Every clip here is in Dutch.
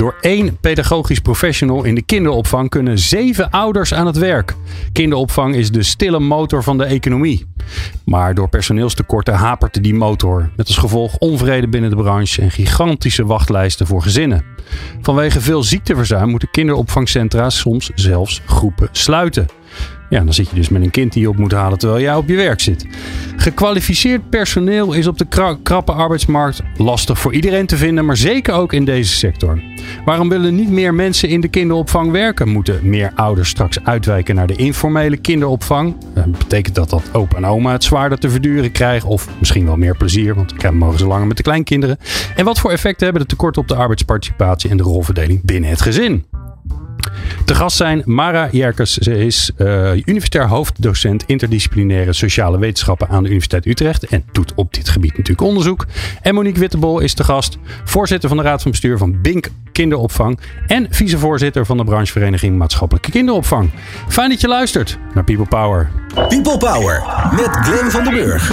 Door één pedagogisch professional in de kinderopvang kunnen zeven ouders aan het werk. Kinderopvang is de stille motor van de economie. Maar door personeelstekorten hapert die motor. Met als gevolg onvrede binnen de branche en gigantische wachtlijsten voor gezinnen. Vanwege veel ziekteverzuim moeten kinderopvangcentra soms zelfs groepen sluiten. Ja, dan zit je dus met een kind die je op moet halen terwijl jij op je werk zit. Gekwalificeerd personeel is op de krappe arbeidsmarkt lastig voor iedereen te vinden, maar zeker ook in deze sector. Waarom willen niet meer mensen in de kinderopvang werken? Moeten meer ouders straks uitwijken naar de informele kinderopvang? Uh, betekent dat dat opa en oma het zwaarder te verduren krijgen? Of misschien wel meer plezier, want dan mogen ze langer met de kleinkinderen. En wat voor effecten hebben de tekorten op de arbeidsparticipatie en de rolverdeling binnen het gezin? Te gast zijn Mara Jerkers. Ze is uh, universitair hoofddocent interdisciplinaire sociale wetenschappen aan de Universiteit Utrecht. En doet op dit gebied natuurlijk onderzoek. En Monique Wittebol is te gast. Voorzitter van de Raad van Bestuur van Bink Kinderopvang. En vicevoorzitter van de branchevereniging Maatschappelijke Kinderopvang. Fijn dat je luistert naar People Power. People Power met Glenn van den Burg.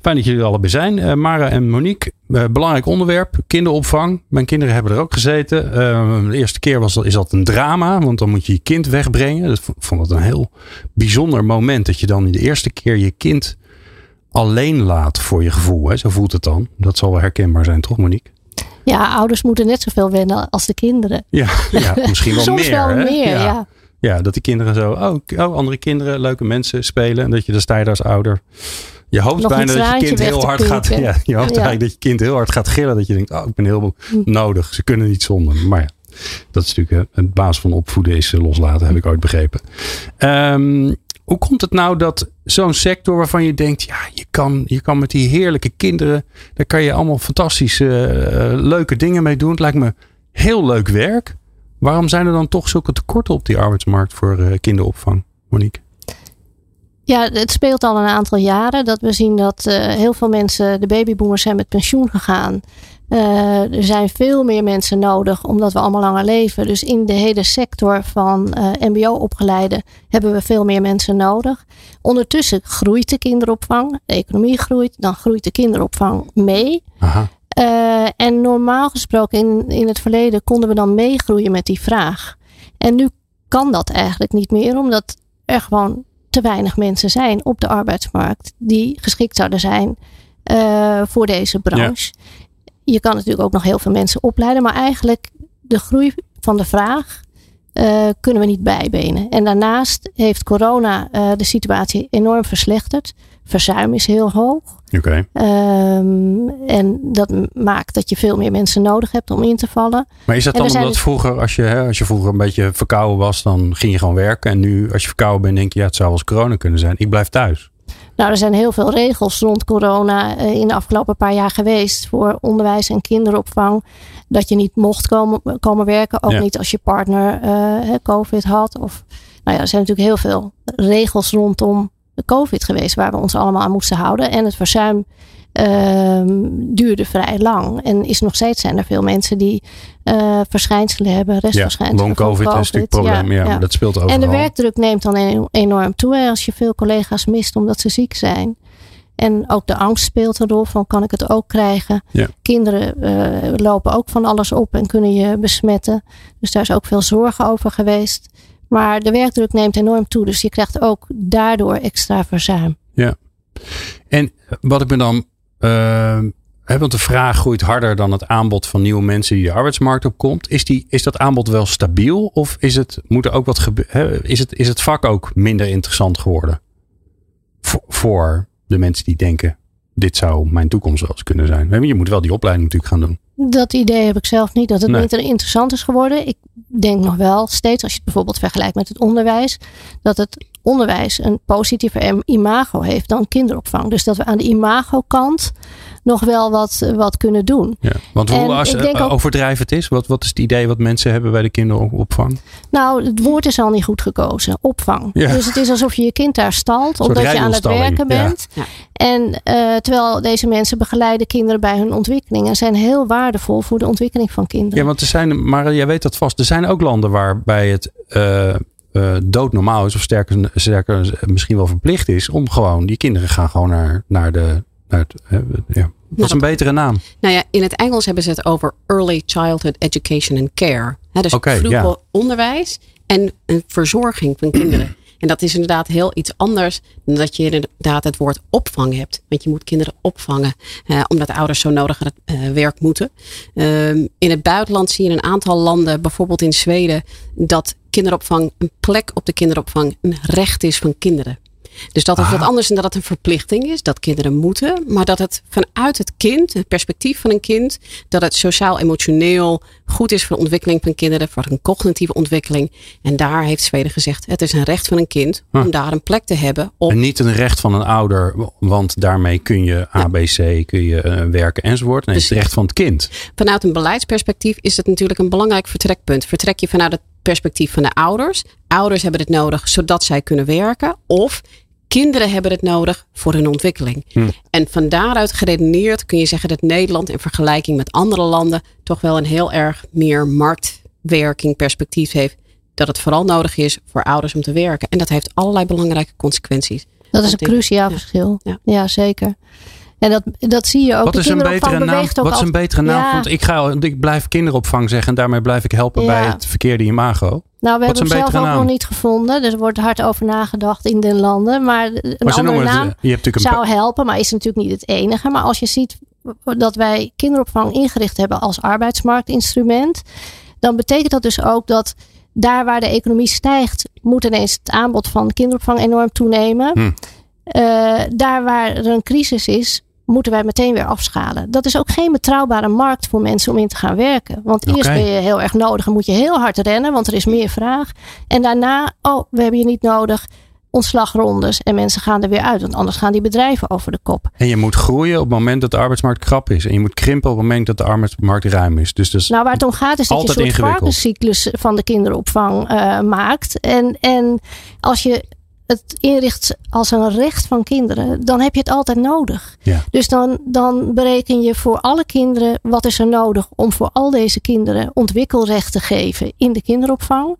Fijn dat jullie er allebei zijn. Uh, Mara en Monique, uh, belangrijk onderwerp. Kinderopvang. Mijn kinderen hebben er ook gezeten. Uh, de eerste keer was dat, is dat een drama. Want dan moet je je kind wegbrengen. Dat vond het een heel bijzonder moment. Dat je dan de eerste keer je kind alleen laat voor je gevoel. Hè? Zo voelt het dan. Dat zal wel herkenbaar zijn, toch Monique? Ja, ouders moeten net zoveel wennen als de kinderen. Ja, ja misschien wel Soms meer. wel hè? meer, ja. ja. Ja, dat die kinderen zo, oh, oh, andere kinderen, leuke mensen spelen. En dat je, dan sta je daar als ouder. Je hoopt Nog bijna een dat je kind heel hard gaat. Ja, je hoopt Ja. eigenlijk dat je kind heel hard gaat gillen. Dat je denkt, oh, ik ben heel Hm. nodig. Ze kunnen niet zonder. Maar ja, dat is natuurlijk hè, het baas van opvoeden is eh, loslaten, heb ik ooit begrepen. Ehm, hoe komt het nou dat zo'n sector waarvan je denkt, ja, je kan, je kan met die heerlijke kinderen, daar kan je allemaal fantastische, eh, leuke dingen mee doen. Het lijkt me heel leuk werk. Waarom zijn er dan toch zulke tekorten op die arbeidsmarkt voor eh, kinderopvang, Monique? Ja, het speelt al een aantal jaren dat we zien dat eh, heel veel mensen, de babyboomers, zijn met pensioen gegaan. Eh, er zijn veel meer mensen nodig omdat we allemaal langer leven. Dus in de hele sector van eh, MBO-opgeleiden hebben we veel meer mensen nodig. Ondertussen groeit de kinderopvang, de economie groeit, dan groeit de kinderopvang mee. Aha. En normaal gesproken in, in het verleden konden we dan meegroeien met die vraag. En nu kan dat eigenlijk niet meer, omdat er gewoon te weinig mensen zijn op de arbeidsmarkt die geschikt zouden zijn eh, voor deze branche. Je kan natuurlijk ook nog heel veel mensen opleiden, maar eigenlijk de groei van de vraag eh, kunnen we niet bijbenen. En daarnaast heeft corona eh, de situatie enorm verslechterd. Verzuim is heel hoog. Oké. Ehm, en dat maakt dat je veel meer mensen nodig hebt om in te vallen. Maar is dat En dan omdat dus- vroeger, als je, hè, als je vroeger een beetje verkouden was, dan ging je gewoon werken. En nu, als je verkouden bent, denk je, ja, het zou wel eens corona kunnen zijn. Ik blijf thuis. Nou, er zijn heel veel regels rond corona eh, in de afgelopen paar jaar geweest voor onderwijs en kinderopvang. Dat je niet mocht komen, komen werken, ook Ja. niet als je partner eh, COVID had. Of, nou ja, er zijn natuurlijk heel veel regels rondom de COVID geweest waar we ons allemaal aan moesten houden. En het verzuim ehm, duurde vrij lang. En is nog steeds zijn er veel mensen die eh, verschijnselen hebben, Ja, restverschijnselen. long van COVID is natuurlijk het probleem. Ja, dat speelt overal. en de werkdruk neemt dan en- enorm toe hè, als je veel collega's mist omdat ze ziek zijn. En ook de angst speelt een rol van kan ik het ook krijgen. Ja. Kinderen eh, lopen ook van alles op en kunnen je besmetten. Dus daar is ook veel zorgen over geweest. Maar de werkdruk neemt enorm toe. Dus je krijgt ook daardoor extra verzuim. En wat ik me dan. eh, hè, want de vraag groeit harder dan het aanbod van nieuwe mensen die de arbeidsmarkt op komt. Is, die, is dat aanbod wel stabiel? Of is het, moet er ook wat gebeuren? Is het, is het vak ook minder interessant geworden? Voor, voor de mensen die denken: dit zou mijn toekomst wel eens kunnen zijn. Je moet wel die opleiding natuurlijk gaan doen. Dat idee heb ik zelf niet, dat het Nee. minder interessant is geworden. Ik denk nog wel steeds, als je het bijvoorbeeld vergelijkt met het onderwijs, dat het onderwijs een positiever im- imago heeft dan kinderopvang. Dus dat we aan de imagokant nog wel wat, wat kunnen doen. Ja. Want hoe als, ik denk ook- overdrijven het is, wat, wat is het idee wat mensen hebben bij de kinderopvang? Nou, het woord is al niet goed gekozen. Opvang. Ja. Dus het is alsof je je kind daar stalt, omdat je aan het werken bent. Ja. En eh, terwijl deze mensen begeleiden kinderen bij hun ontwikkeling en zijn heel waardevol voor de ontwikkeling van kinderen. Ja, want er zijn, maar jij weet dat vast, er zijn ook landen waarbij het eh, doodnormaal is, of sterker, sterker misschien wel verplicht is, om gewoon, die kinderen gaan gewoon naar, naar de. Naar het, eh, ja. Wat is een betere naam? Nou ja, in het Engels hebben ze het over early childhood education and care. Hè, dus Oké, vroeg ja. onderwijs en een verzorging van kinderen. En dat is inderdaad heel iets anders dan dat je inderdaad het woord opvang hebt. Want je moet kinderen opvangen, eh, omdat ouders zo nodig aan het eh, werk moeten. Ehm, in het buitenland zie je in een aantal landen, bijvoorbeeld in Zweden, dat kinderopvang, een plek op de kinderopvang, een recht is van kinderen. Dus dat is Ah. wat anders dan dat het een verplichting is, dat kinderen moeten, maar dat het vanuit het kind, het perspectief van een kind, dat het sociaal-emotioneel goed is voor de ontwikkeling van kinderen, voor een cognitieve ontwikkeling. En daar heeft Zweden gezegd, het is een recht van een kind om Huh. daar een plek te hebben op En niet een recht van een ouder, want daarmee kun je ABC, kun je eh, werken enzovoort. Nee, het is het recht van het kind. vanuit een beleidsperspectief is het natuurlijk een belangrijk vertrekpunt. Vertrek je vanuit het perspectief van de ouders. Ouders hebben het nodig zodat zij kunnen werken. Of kinderen hebben het nodig voor hun ontwikkeling. Hm. En van daaruit geredeneerd kun je zeggen dat Nederland in vergelijking met andere landen toch wel een heel erg meer marktwerking perspectief heeft. Dat het vooral nodig is voor ouders om te werken. En dat heeft allerlei belangrijke consequenties. Dat is een cruciaal Ja. verschil. Ja. Ja. zeker. En dat, dat zie je ook. Wat de is een betere naam? Wat is een betere naam? Ja. Want ik, ga, ik blijf kinderopvang zeggen en daarmee blijf ik helpen Ja. bij het verkeerde imago. Nou, we Wat hebben hem een zelf ook naam? nog niet gevonden. Dus er wordt hard over nagedacht in de landen. Maar een Maar andere naam het, je hebt een zou helpen, maar is natuurlijk niet het enige. Maar als je ziet dat wij kinderopvang ingericht hebben als arbeidsmarktinstrument, dan betekent dat dus ook dat daar waar de economie stijgt, moet ineens het aanbod van kinderopvang enorm toenemen. Hm. Eh, daar waar er een crisis is, moeten wij meteen weer afschalen. Dat is ook geen betrouwbare markt voor mensen om in te gaan werken. Want eerst ben je heel erg nodig en moet je heel hard rennen, want er is meer vraag. En daarna, oh, we hebben je niet nodig. Ontslagrondes en mensen gaan er weer uit, want anders gaan die bedrijven over de kop. En je moet groeien op het moment dat de arbeidsmarkt krap is. En je moet krimpen op het moment dat de arbeidsmarkt ruim is. Dus, dus Nou, waar het om gaat is dat je een soort varkenscyclus van de kinderopvang eh, maakt. En, en als je het inricht als een recht van kinderen, dan heb je het altijd nodig. Ja. Dus dan, dan bereken je voor alle kinderen wat is er nodig om voor al deze kinderen ontwikkelrecht te geven in de kinderopvang.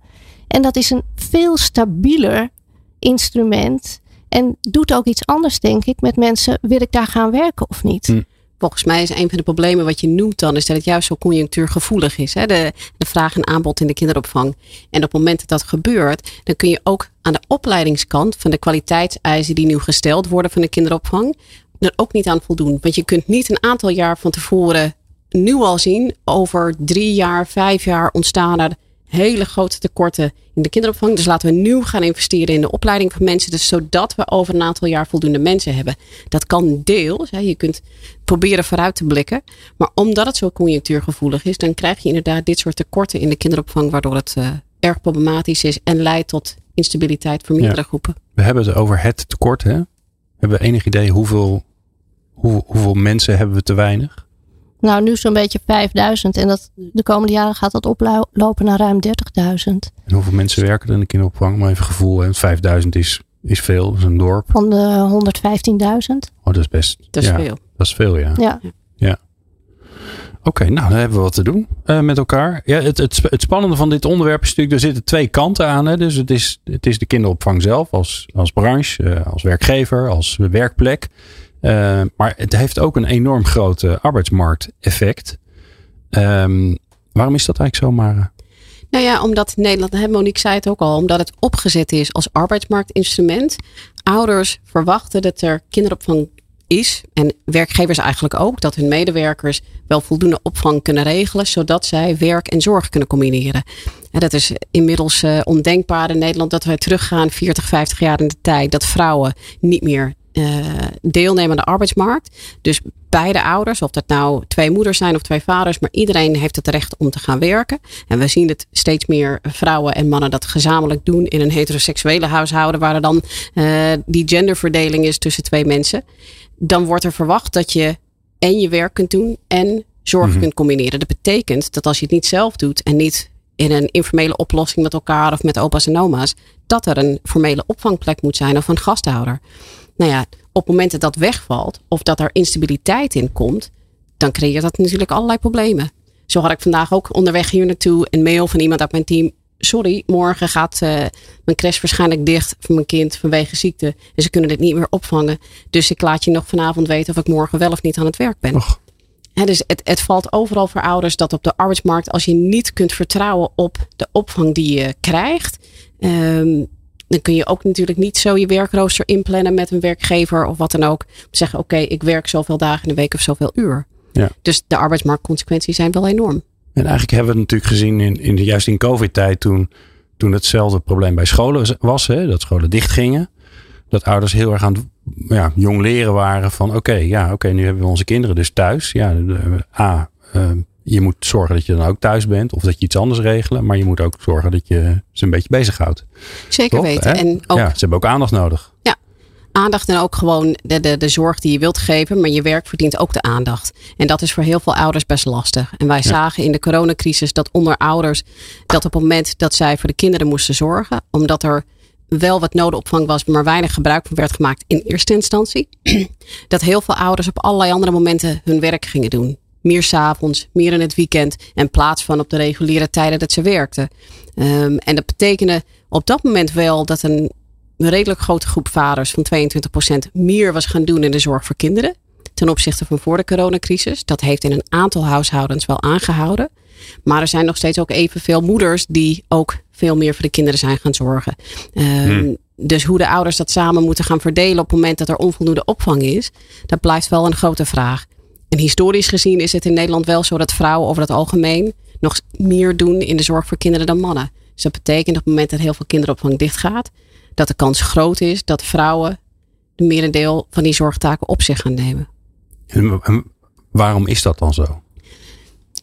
En dat is een veel stabieler instrument. En doet ook iets anders, denk ik, met mensen. Wil ik daar gaan werken of niet? Hm. Volgens mij is een van de problemen wat je noemt dan, is dat het juist zo conjunctuurgevoelig is. Hè? De, de vraag en aanbod in de kinderopvang. En op het moment dat dat gebeurt, dan kun je ook aan de opleidingskant van de kwaliteitseisen die nu gesteld worden van de kinderopvang, er ook niet aan voldoen. Want je kunt niet een aantal jaar van tevoren nu al zien, over drie jaar, vijf jaar ontstaan er hele grote tekorten in de kinderopvang. Dus laten we nu gaan investeren in de opleiding van mensen. Dus zodat we over een aantal jaar voldoende mensen hebben. Dat kan deels. Hè. Je kunt proberen vooruit te blikken. Maar omdat het zo conjunctuurgevoelig is, dan krijg je inderdaad dit soort tekorten in de kinderopvang. Waardoor het eh, erg problematisch is en leidt tot instabiliteit voor meerdere groepen. we hebben het over het tekort. Hè? Hebben we enig idee hoeveel, hoe, hoeveel mensen hebben we te weinig? Nou, nu zo'n beetje 5000. En dat, de komende jaren gaat dat oplopen naar ruim 30.000. En hoeveel mensen werken er in de kinderopvang? Maar even gevoel. Hè? 5000 is, is veel. Dat is een dorp. Van de 115.000. Oh, dat is best. Dat is ja, veel. Dat is veel, ja. Ja. Oké, nou dan hebben we wat te doen eh, met elkaar. Ja, het, het, het spannende van dit onderwerp is natuurlijk, er zitten twee kanten aan. Hè? Dus het is, het is de kinderopvang zelf als, als branche, eh, als werkgever, als werkplek. Eh, maar het heeft ook een enorm groot arbeidsmarkteffect. Ehm, waarom is dat eigenlijk zo, Mara? Nou ja, omdat Nederland, Monique zei het ook al, omdat het opgezet is als arbeidsmarktinstrument. Ouders verwachten dat er kinderopvang is. En werkgevers eigenlijk ook. Dat hun medewerkers wel voldoende opvang kunnen regelen. Zodat zij werk en zorg kunnen combineren. En dat is inmiddels eh, ondenkbaar in Nederland dat wij teruggaan 40, 50 jaar in de tijd. Dat vrouwen niet meer deelnemen aan de arbeidsmarkt. Dus beide ouders, of dat nou twee moeders zijn of twee vaders, maar iedereen heeft het recht om te gaan werken. En we zien het steeds meer vrouwen en mannen dat gezamenlijk doen in een heteroseksuele huishouden, waar er dan die genderverdeling is tussen twee mensen. Dan wordt er verwacht dat je en je werk kunt doen en zorg mhm. kunt combineren. Dat betekent dat als je het niet zelf doet en niet in een informele oplossing met elkaar of met opa's en oma's, dat er een formele opvangplek moet zijn of een gasthouder. Nou ja, op het moment dat dat wegvalt of dat er instabiliteit in komt, dan creëert dat natuurlijk allerlei problemen. Zo had ik vandaag ook onderweg hier naartoe een mail van iemand uit mijn team. Sorry, morgen gaat uh, mijn crash waarschijnlijk dicht voor mijn kind vanwege ziekte. En ze kunnen dit niet meer opvangen. Dus ik laat je nog vanavond weten of ik morgen wel of niet aan het werk ben dus het, het valt overal voor ouders dat op de arbeidsmarkt, als je niet kunt vertrouwen op de opvang die je krijgt, ehm, dan kun je ook natuurlijk niet zo je werkrooster inplannen met een werkgever of wat dan ook. Zeggen, oké, ik werk zoveel dagen in de week of zoveel uur. Ja. Dus de arbeidsmarktconsequenties zijn wel enorm. En eigenlijk hebben we het natuurlijk gezien in, in de, juist in COVID-tijd toen, toen hetzelfde probleem bij scholen was. Hè, dat scholen dichtgingen. Dat ouders heel erg aan ja, jong leren waren van oké, ja, oké, nu hebben we onze kinderen dus thuis. Ja, A, uh, je moet zorgen dat je dan ook thuis bent of dat je iets anders regelen. Maar je moet ook zorgen dat je ze een beetje bezighoudt. Zeker weten. En ook, ja, ze hebben ook aandacht nodig. Ja, aandacht en ook gewoon de, de, de zorg die je wilt geven. Maar je werk verdient ook de aandacht. En dat is voor heel veel ouders best lastig. En wij zagen in de coronacrisis dat onder ouders, dat op het moment dat zij voor de kinderen moesten zorgen, omdat er wel wat nodenopvang was, maar weinig gebruik van werd gemaakt in eerste instantie. dat heel veel ouders op allerlei andere momenten hun werk gingen doen. Meer s'avonds, meer in het weekend. In plaats van op de reguliere tijden dat ze werkten. Um, en dat betekende op dat moment wel dat een redelijk grote groep vaders van 22% meer was gaan doen in de zorg voor kinderen. Ten opzichte van voor de coronacrisis. Dat heeft in een aantal huishoudens wel aangehouden. Maar er zijn nog steeds ook evenveel moeders die ook veel meer voor de kinderen zijn gaan zorgen. Ehm, dus hoe de ouders dat samen moeten gaan verdelen op het moment dat er onvoldoende opvang is, dat blijft wel een grote vraag. En historisch gezien is het in Nederland wel zo dat vrouwen over het algemeen nog meer doen in de zorg voor kinderen dan mannen. Dus dat betekent op het moment dat heel veel kinderopvang dichtgaat, dat de kans groot is dat vrouwen de merendeel van die zorgtaken op zich gaan nemen. En waarom is dat dan zo?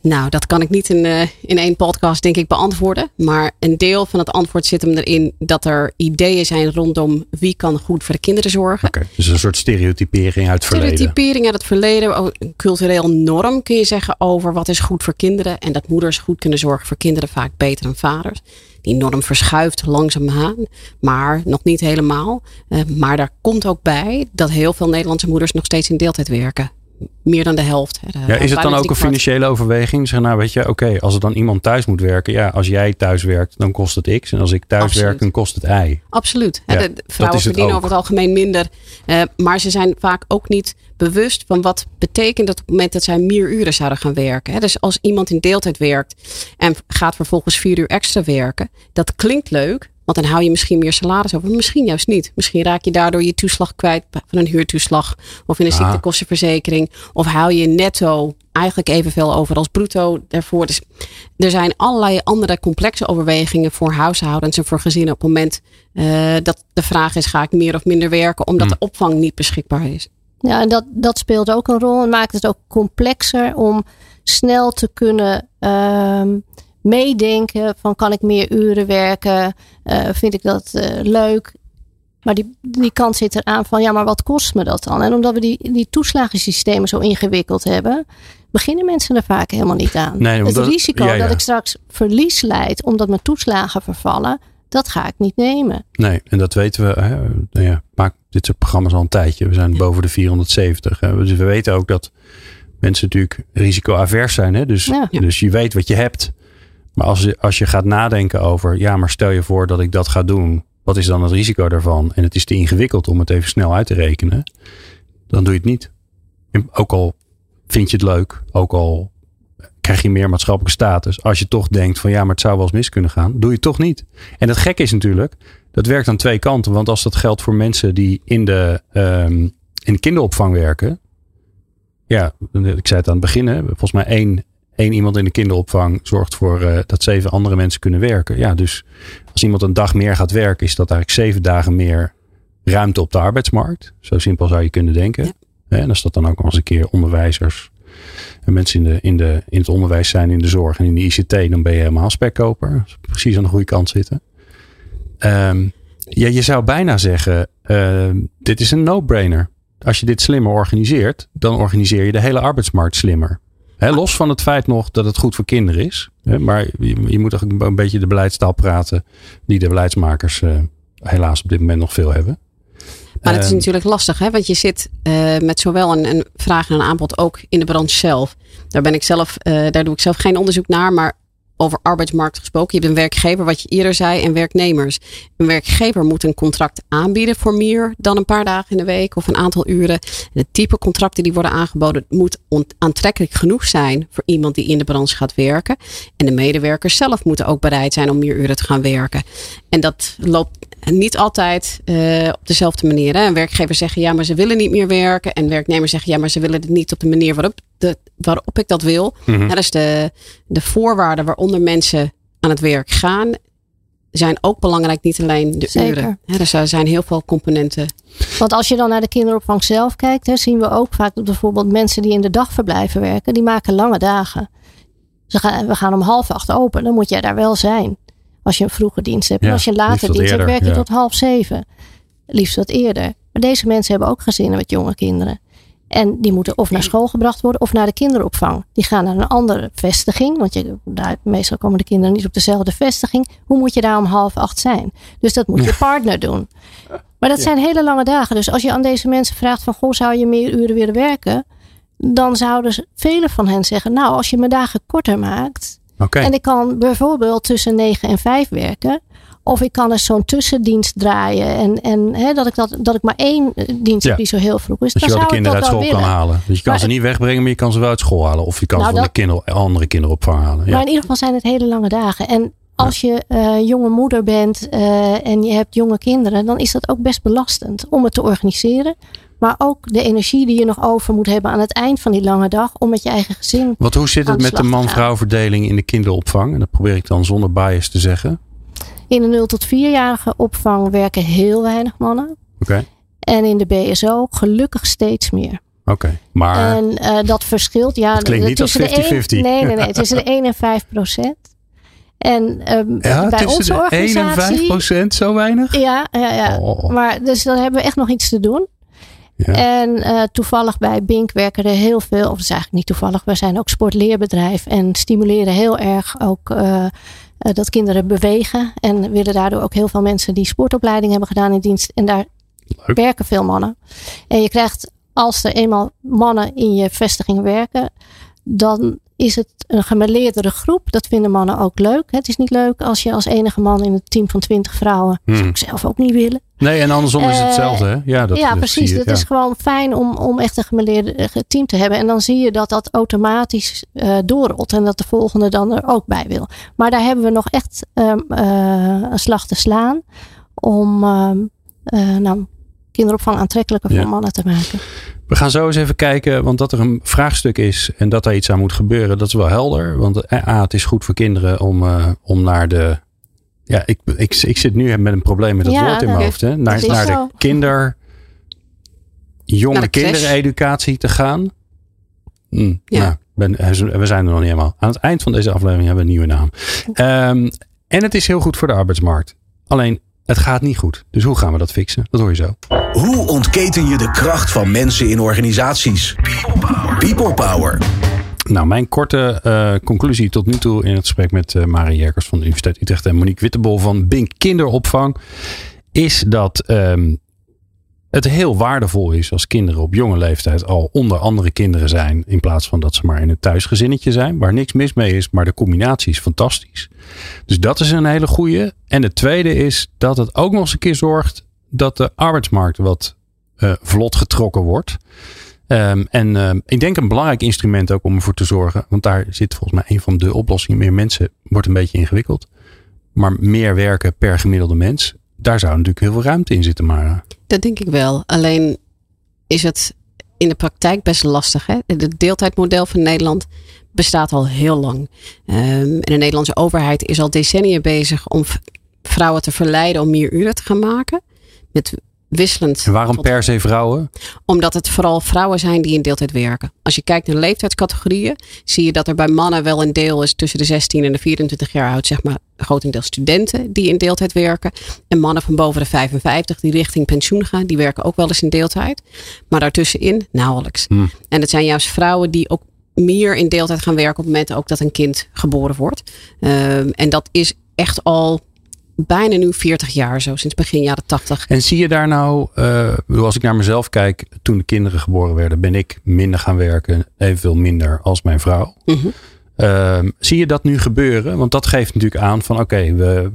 Nou, dat kan ik niet in, uh, in één podcast, denk ik, beantwoorden. Maar een deel van het antwoord zit hem erin dat er ideeën zijn rondom wie kan goed voor de kinderen zorgen. Oké, dus een soort stereotypering uit het verleden. Stereotypering uit het verleden. Een cultureel norm kun je zeggen over wat is goed voor kinderen. En dat moeders goed kunnen zorgen voor kinderen vaak beter dan vaders. Die norm verschuift langzaamaan, maar nog niet helemaal. Uh, maar daar komt ook bij dat heel veel Nederlandse moeders nog steeds in deeltijd werken meer dan de helft. ja, is het dan ook een financiële overweging? Zeg nou, weet je, oké, als er dan iemand thuis moet werken, ja, als jij thuis werkt, dan kost het X. En als ik thuis werk, dan kost het Y. Absoluut. de vrouwen verdienen over het algemeen minder. Uh, maar ze zijn vaak ook niet bewust van wat betekent dat op het moment dat zij meer uren zouden gaan werken. Dus als iemand in deeltijd werkt en gaat vervolgens vier uur extra werken, dat klinkt leuk. Want dan hou je misschien meer salaris over. Misschien juist niet. Misschien raak je daardoor je toeslag kwijt van een huurtoeslag. Of in een ah. ziektekostenverzekering. Of hou je netto eigenlijk evenveel over als bruto daarvoor. Dus er zijn allerlei andere complexe overwegingen voor huishoudens en voor gezinnen op het moment uh, dat de vraag is: ga ik meer of minder werken omdat hmm. de opvang niet beschikbaar is? Ja, en dat, dat speelt ook een rol en maakt het ook complexer om snel te kunnen uh, meedenken van kan ik meer uren werken? Uh, vind ik dat uh, leuk? Maar die, die kant zit eraan van ja, maar wat kost me dat dan? En omdat we die, die toeslagensystemen zo ingewikkeld hebben, beginnen mensen er vaak helemaal niet aan. Nee, het risico dat ik straks verlies leid omdat mijn toeslagen vervallen, dat ga ik niet nemen. Nee, en dat weten we. Hè, nou ja, maak dit soort programma's al een tijdje. We zijn boven de 470. Hè. Dus we weten ook dat mensen natuurlijk risicoavers zijn. Hè? Dus, dus je weet wat je hebt. Maar als je, als je gaat nadenken over, ja, maar stel je voor dat ik dat ga doen. Wat is dan het risico daarvan? En het is te ingewikkeld om het even snel uit te rekenen. Dan doe je het niet. Ook al vind je het leuk, ook al krijg je meer maatschappelijke status. Als je toch denkt van ja, maar het zou wel eens mis kunnen gaan, doe je het toch niet. En het gekke is natuurlijk, dat werkt aan twee kanten. Want als dat geldt voor mensen die in de, um, in de kinderopvang werken. Ja, ik zei het aan het begin, hè, volgens mij één één iemand in de kinderopvang zorgt voor uh, dat zeven andere mensen kunnen werken. Ja, dus als iemand een dag meer gaat werken, is dat eigenlijk zeven dagen meer ruimte op de arbeidsmarkt. Zo simpel zou je kunnen denken. En als dat dan ook nog eens een keer onderwijzers en mensen in, de, in, de, in het onderwijs zijn, in de zorg en in de ICT, dan ben je helemaal spekkoper. Precies aan de goede kant zitten. Um, ja, je zou bijna zeggen, uh, dit is een no-brainer. Als je dit slimmer organiseert, dan organiseer je de hele arbeidsmarkt slimmer. He, los van het feit nog dat het goed voor kinderen is. maar je, je, moet ook een beetje de beleidstaal praten die de beleidsmakers uh, helaas op dit moment nog veel hebben. Maar het is ehm, natuurlijk lastig, hè? want je zit uh, met zowel een, een, vraag en een aanbod ook in de branche zelf. Daar ben ik zelf, uh, daar doe ik zelf geen onderzoek naar, maar over arbeidsmarkt gesproken. Je hebt een werkgever, wat je eerder zei, en werknemers. Een werkgever moet een contract aanbieden voor meer dan een paar dagen in de week of een aantal uren. En het type contracten die worden aangeboden moet aantrekkelijk genoeg zijn voor iemand die in de branche gaat werken. En de medewerkers zelf moeten ook bereid zijn om meer uren te gaan werken. En dat loopt niet altijd uh, op dezelfde manier. Hè. Werkgevers zeggen ja, maar ze willen niet meer werken. En werknemers zeggen ja, maar ze willen het niet op de manier waarop, de, waarop ik dat wil. Mm Dat is de, de voorwaarden waaronder mensen aan het werk gaan. Zijn ook belangrijk, niet alleen de Zeker. uren. Hè, dus er zijn heel veel componenten. Want als je dan naar de kinderopvang zelf kijkt, hè, zien we ook vaak dat bijvoorbeeld mensen die in de dagverblijven werken, die maken lange dagen. Ze gaan, we gaan om half acht open, dan moet jij daar wel zijn. Als je een vroege dienst hebt. en als je een late dienst hebt, werk je tot half zeven. Liefst wat eerder. Maar deze mensen hebben ook gezinnen met jonge kinderen. En die moeten of naar school gebracht worden of naar de kinderopvang. Die gaan naar een andere vestiging. Want je, daar, meestal komen de kinderen niet op dezelfde vestiging. Hoe moet je daar om half acht zijn? Dus dat moet je partner doen. Maar dat zijn hele lange dagen. Dus als je aan deze mensen vraagt van... Goh, zou je meer uren willen werken? Dan zouden velen van hen zeggen... Nou, als je mijn dagen korter maakt... En ik kan bijvoorbeeld tussen 9 en 5 werken. Of ik kan eens zo'n tussendienst draaien. En, en hè, dat, ik dat, dat ik maar één eh, dienst heb die zo heel vroeg is. Dat je wel de kinderen uit school kan halen. Dus je kan ze niet wegbrengen, maar je kan ze wel uit school halen. Of je kan nou, ze van de kinder, andere kinderopvang halen. Ja. Maar in ieder geval zijn het hele lange dagen. En als je uh, jonge moeder bent uh, en je hebt jonge kinderen, dan is dat ook best belastend om het te organiseren. Maar ook de energie die je nog over moet hebben aan het eind van die lange dag. Om met je eigen gezin. Want hoe zit het met de man-vrouw verdeling in de kinderopvang? En dat probeer ik dan zonder bias te zeggen. In de 0 tot 4-jarige opvang werken heel weinig mannen. Oké. En in de BSO gelukkig steeds meer. Oké, maar. En uh, dat verschilt. Ja, dat klinkt niet als 50-50. Nee, nee, nee. Tussen de 1 en 5 procent. En um, ja, bij onze organisatie. 1 en 5 procent, zo weinig? Ja, ja, ja. Oh. Maar dus dan hebben we echt nog iets te doen. En uh, toevallig bij Bink werken er heel veel, of het is eigenlijk niet toevallig, we zijn ook sportleerbedrijf en stimuleren heel erg ook uh, dat kinderen bewegen. En willen daardoor ook heel veel mensen die sportopleiding hebben gedaan in dienst. En daar werken veel mannen. En je krijgt, als er eenmaal mannen in je vestiging werken, dan is het een gemêleerdere groep. Dat vinden mannen ook leuk. Het is niet leuk als je als enige man in een team van twintig vrouwen. Dat zou ik zelf ook niet willen. Nee, en andersom is het hetzelfde. Hè? Ja, dat, ja precies. Het is gewoon fijn om, om echt een gemêleerde team te hebben. En dan zie je dat dat automatisch uh, doorrolt. En dat de volgende dan er ook bij wil. Maar daar hebben we nog echt um, uh, een slag te slaan. Om um, uh, nou, kinderopvang aantrekkelijker voor mannen te maken. We gaan zo eens even kijken, want dat er een vraagstuk is en dat daar iets aan moet gebeuren, dat is wel helder. Want eh, A, het is goed voor kinderen om, om naar de. Ja, ik, ik, ik zit nu met een probleem met het woord in mijn hoofd. Hè? Naar, naar de kinder. jonge kindereducatie te gaan. Hm, ja. Nou, ben, eh, we zijn er nog niet helemaal. Aan het eind van deze aflevering hebben we een nieuwe naam. Um, en het is heel goed voor de arbeidsmarkt. Alleen het gaat niet goed. Dus hoe gaan we dat fixen? Dat hoor je zo. Hoe ontketen je de kracht van mensen in organisaties? People Power. People power. Nou, mijn korte uh, conclusie tot nu toe in het gesprek met uh, Marie Jerkers van de Universiteit Utrecht en Monique Wittebol van Bink Kinderopvang is dat um, het heel waardevol is als kinderen op jonge leeftijd al onder andere kinderen zijn. In plaats van dat ze maar in een thuisgezinnetje zijn. Waar niks mis mee is, maar de combinatie is fantastisch. Dus dat is een hele goede. En het tweede is dat het ook nog eens een keer zorgt dat de arbeidsmarkt wat uh, vlot getrokken wordt. Um, en um, ik denk een belangrijk instrument ook om ervoor te zorgen. Want daar zit volgens mij een van de oplossingen. Meer mensen wordt een beetje ingewikkeld. Maar meer werken per gemiddelde mens. Daar zou natuurlijk heel veel ruimte in zitten. Maar dat denk ik wel. Alleen is het in de praktijk best lastig. Hè? Het deeltijdmodel van Nederland bestaat al heel lang. Um, en de Nederlandse overheid is al decennia bezig om vrouwen te verleiden om meer uren te gaan maken. Met wisselend. En waarom tot- per se vrouwen? Omdat het vooral vrouwen zijn die in deeltijd werken. Als je kijkt naar leeftijdscategorieën, zie je dat er bij mannen wel een deel is tussen de 16 en de 24 jaar oud, zeg maar grotendeels studenten die in deeltijd werken. En mannen van boven de 55 die richting pensioen gaan, die werken ook wel eens in deeltijd. Maar daartussenin nauwelijks. Hmm. En het zijn juist vrouwen die ook meer in deeltijd gaan werken op het moment ook dat een kind geboren wordt. Ehm, en dat is echt al bijna nu 40 jaar zo, sinds begin jaren 80. En zie je daar nou, ik bedoel, als ik naar mezelf kijk, toen de kinderen geboren werden, ben ik minder gaan werken, evenveel minder als mijn vrouw. Mhm. Ehm, zie je dat nu gebeuren? Want dat geeft natuurlijk aan van oké, we,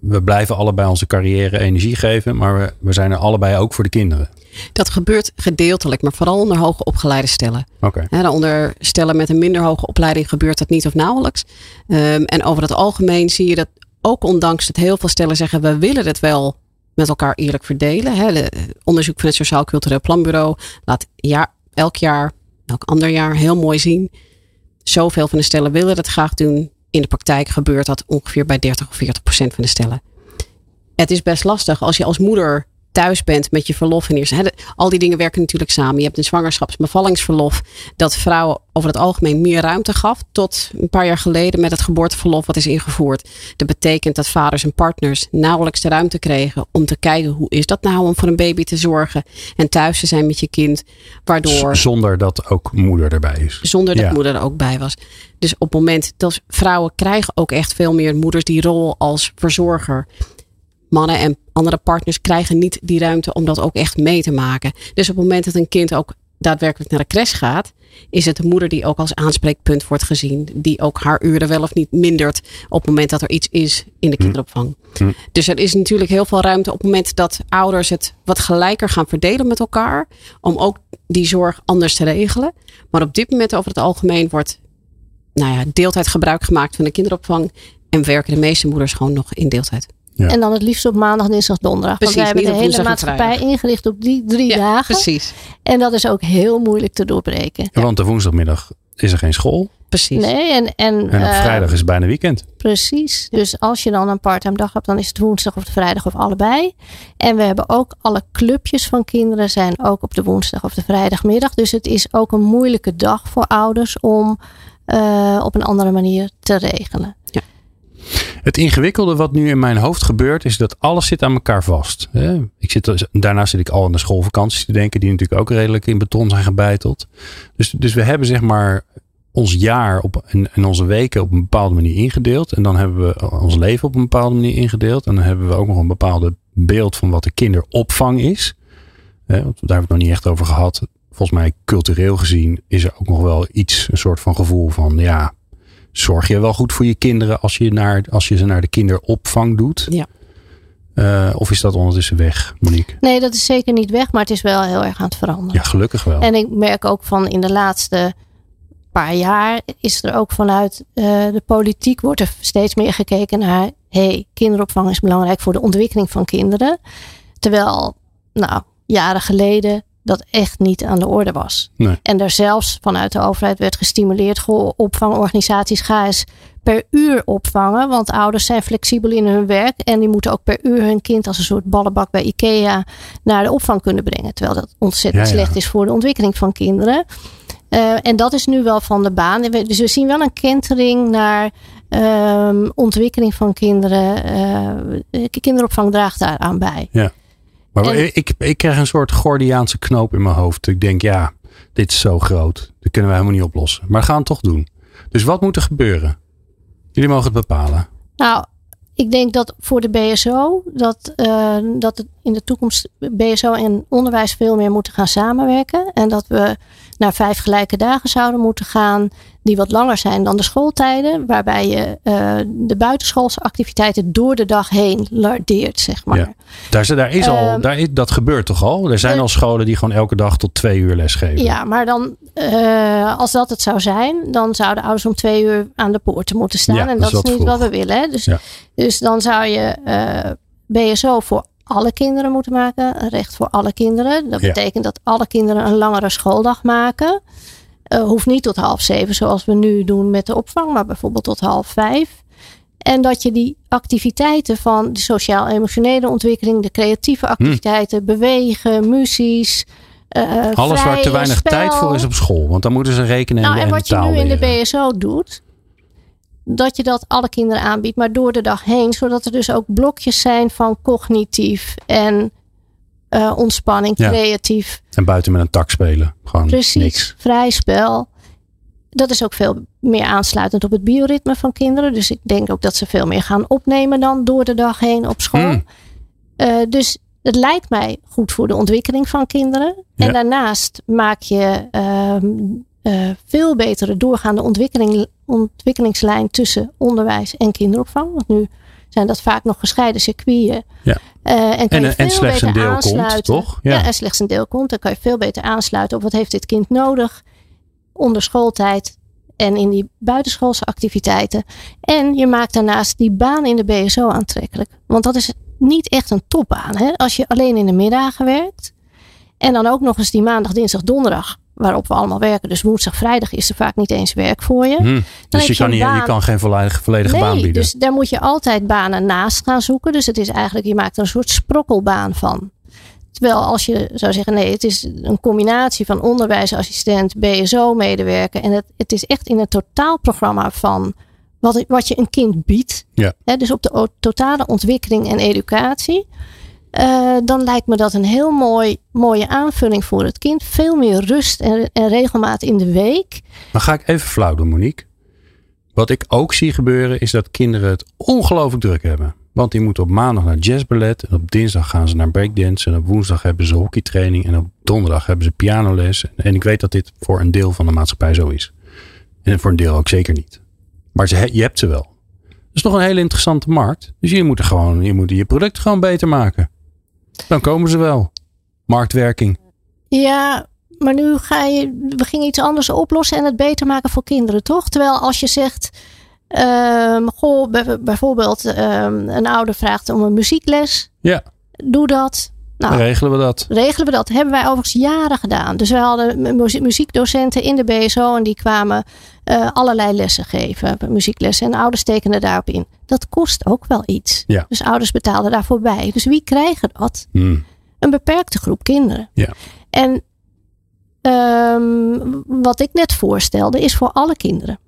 we blijven allebei onze carrière energie geven, maar we, we zijn er allebei ook voor de kinderen. Dat gebeurt gedeeltelijk, maar vooral onder hoge opgeleide stellen. Oké. Hè, onder stellen met een minder hoge opleiding gebeurt dat niet of nauwelijks. Ehm, en over het algemeen zie je dat ook ondanks dat heel veel stellen zeggen we willen het wel met elkaar eerlijk verdelen. Hè. De, onderzoek van het Sociaal Cultureel Planbureau laat jaar, elk jaar, elk ander jaar heel mooi zien. Zoveel van de stellen willen dat graag doen. In de praktijk gebeurt dat ongeveer bij 30 of 40 procent van de stellen. Het is best lastig als je als moeder thuis bent met je verlof en eerst. Al die dingen werken natuurlijk samen. Je hebt een zwangerschaps- en bevallingsverlof dat vrouwen over het algemeen meer ruimte gaf. Tot een paar jaar geleden met het geboorteverlof wat is ingevoerd. Dat betekent dat vaders en partners nauwelijks de ruimte kregen om te kijken hoe is dat nou om voor een baby te zorgen en thuis te zijn met je kind. Waardoor Z- Zonder dat ook moeder erbij is. zonder dat Ja. moeder er ook bij was. Dus op het moment dat vrouwen krijgen ook echt veel meer moeders die rol als verzorger. Mannen en andere partners krijgen niet die ruimte om dat ook echt mee te maken. Dus op het moment dat een kind ook daadwerkelijk naar de crash gaat, is het de moeder die ook als aanspreekpunt wordt gezien. Die ook haar uren wel of niet mindert op het moment dat er iets is in de kinderopvang. Hm. Dus er is natuurlijk heel veel ruimte op het moment dat ouders het wat gelijker gaan verdelen met elkaar. Om ook die zorg anders te regelen. Maar op dit moment over het algemeen wordt nou ja, deeltijd gebruik gemaakt van de kinderopvang. En werken de meeste moeders gewoon nog in deeltijd. Ja. En dan het liefst op maandag, dinsdag, donderdag. Precies, Want wij hebben de hele maatschappij ingericht op die drie dagen. precies. En dat is ook heel moeilijk te doorbreken. Want de woensdagmiddag is er geen school. precies. Nee, en, en, En op eh, vrijdag is het bijna weekend. Precies. Dus als je dan een parttime dag hebt, dan is het woensdag of de vrijdag of allebei. En we hebben ook alle clubjes van kinderen zijn ook op de woensdag of de vrijdagmiddag. Dus het is ook een moeilijke dag voor ouders om eh, op een andere manier te regelen. Het ingewikkelde wat nu in mijn hoofd gebeurt, is dat alles zit aan elkaar vast. Ik zit, daarna zit ik al aan de schoolvakanties te denken, die natuurlijk ook redelijk in beton zijn gebeiteld. Dus, dus we hebben zeg maar ons jaar op, en, onze weken op een bepaalde manier ingedeeld. En dan hebben we ons leven op een bepaalde manier ingedeeld. En dan hebben we ook nog een bepaalde beeld van wat de kinderopvang is. Daar hebben we het nog niet echt over gehad. Volgens mij cultureel gezien is er ook nog wel iets, een soort van gevoel van ja, zorg je wel goed voor je kinderen als je, naar, als je ze naar de kinderopvang doet? Ja. Eh, of is dat ondertussen weg, Monique? Nee, dat is zeker niet weg, maar het is wel heel erg aan het veranderen. Ja, gelukkig wel. En ik merk ook van in de laatste paar jaar is er ook vanuit eh, de politiek wordt er steeds meer gekeken naar hey, kinderopvang is belangrijk voor de ontwikkeling van kinderen. Terwijl, nou, jaren geleden dat echt niet aan de orde was. Nee. En er zelfs vanuit de overheid werd gestimuleerd, goh, opvangorganisaties ga eens per uur opvangen. Want ouders zijn flexibel in hun werk en die moeten ook per uur hun kind als een soort ballenbak bij IKEA naar de opvang kunnen brengen. Terwijl dat ontzettend Ja, ja. slecht is voor de ontwikkeling van kinderen. Eh, en dat is nu wel van de baan. Dus we zien wel een kentering naar ehm, ontwikkeling van kinderen. Eh, kinderopvang draagt daaraan bij. Maar en- ik, ik krijg een soort Gordiaanse knoop in mijn hoofd. Ik denk, ja, dit is zo groot. Dat kunnen we helemaal niet oplossen. Maar we gaan het toch doen. Dus wat moet er gebeuren? Jullie mogen het bepalen. Nou, ik denk dat voor de BSO dat, eh, dat het in de toekomst BSO en onderwijs veel meer moeten gaan samenwerken. En dat we naar vijf gelijke dagen zouden moeten gaan die wat langer zijn dan de schooltijden. Waarbij je eh, de buitenschoolse activiteiten door de dag heen lardeert, zeg maar. Ja. Daar, is- daar is al, Ehm, daar is, dat gebeurt toch al? Er zijn al scholen die gewoon elke dag tot twee uur lesgeven. Ja, maar dan, eh, als dat het zou zijn, dan zouden ouders om twee uur aan de poorten moeten staan. Ja, en dat dat is niet vroeg. wat we willen. Hè? Dus, Ja. dus dan zou je eh, BSO voor alle kinderen moeten maken. Recht voor alle kinderen. Dat betekent dat alle kinderen een langere schooldag maken. Eh, hoeft niet tot half zeven zoals we nu doen met de opvang, maar bijvoorbeeld tot half vijf. En dat je die activiteiten van de sociaal-emotionele ontwikkeling, de creatieve activiteiten, bewegen, muzies. Uh, Alles waar te weinig spel. tijd voor is op school. Want dan moeten ze rekenen Nou, en, en en wat je nu in de. BSO doet, dat je dat alle kinderen aanbiedt, maar door de dag heen, zodat er dus ook blokjes zijn van cognitief en eh, ontspanning, Ja. creatief. En buiten met een tak spelen. Gewoon Precies, niks. vrij spel. Dat is ook veel meer aansluitend op het bioritme van kinderen. Dus ik denk ook dat ze veel meer gaan opnemen dan door de dag heen op school. Hmm. Eh, dus het lijkt mij goed voor de ontwikkeling van kinderen. Ja. En daarnaast maak je ehm, eh, veel betere doorgaande ontwikkeling, ontwikkelingslijn tussen onderwijs en kinderopvang. Want nu zijn dat vaak nog gescheiden circuiten. Ja. Eh, en kan En- je en veel slechts een beter deel komt, aansluiten. toch? Ja. Ja. en slechts een deel komt. Dan kan je veel beter aansluiten op wat heeft dit kind nodig onder schooltijd en in die buitenschoolse activiteiten. En je maakt daarnaast die baan in de BSO aantrekkelijk. Want dat is niet echt een topbaan. Hè? Als je alleen in de middagen werkt. En dan ook nog eens die maandag, dinsdag, donderdag. Waarop we allemaal werken. Dus woensdag, vrijdag is er vaak niet eens werk voor je. Hm. Dus je je kan, je kan geen volledige, volledige baan bieden. dus daar moet je altijd banen naast gaan zoeken. Dus het is eigenlijk, je maakt er een soort sprokkelbaan van. Terwijl als je zou zeggen, nee, het is een combinatie van onderwijsassistent, BSO-medewerker. En het, het is echt in een totaalprogramma van wat, wat je een kind biedt. Ja. Dus op de totale ontwikkeling en educatie. Eh, dan lijkt me dat een heel mooi, mooie aanvulling voor het kind. Veel meer rust en, en regelmaat in de week. Dan ga ik even flauw doen, Monique. Wat ik ook zie gebeuren is dat kinderen het ongelooflijk druk hebben. Want die moeten op maandag naar jazzballet. En op dinsdag gaan ze naar breakdance. En op woensdag hebben ze hockeytraining. En op donderdag hebben ze pianoles. En ik weet dat dit voor een deel van de maatschappij zo is. En voor een deel ook zeker niet. Maar je hebt ze wel. Dat is nog een hele interessante markt. Dus je moet, er gewoon, je moet je product gewoon beter maken. Dan komen ze wel. Marktwerking. Ja, maar nu ga je, we gingen iets anders oplossen en het beter maken voor kinderen, toch? Terwijl als je zegt, ehm, goh, bij- bijvoorbeeld ehm, een ouder vraagt om een muziekles, Ja, doe dat. Nou, regelen we dat. regelen we dat. Hebben wij overigens jaren gedaan. Dus we hadden mu- muzie- muziekdocenten in de BSO en die kwamen eh, allerlei lessen geven, muzieklessen. En ouders tekenden daarop in. Dat kost ook wel iets. Ja. Dus ouders betaalden daarvoor bij. Dus wie krijgen dat? Hm. een beperkte groep kinderen. Ja. En ehm, wat ik net voorstelde is voor alle kinderen.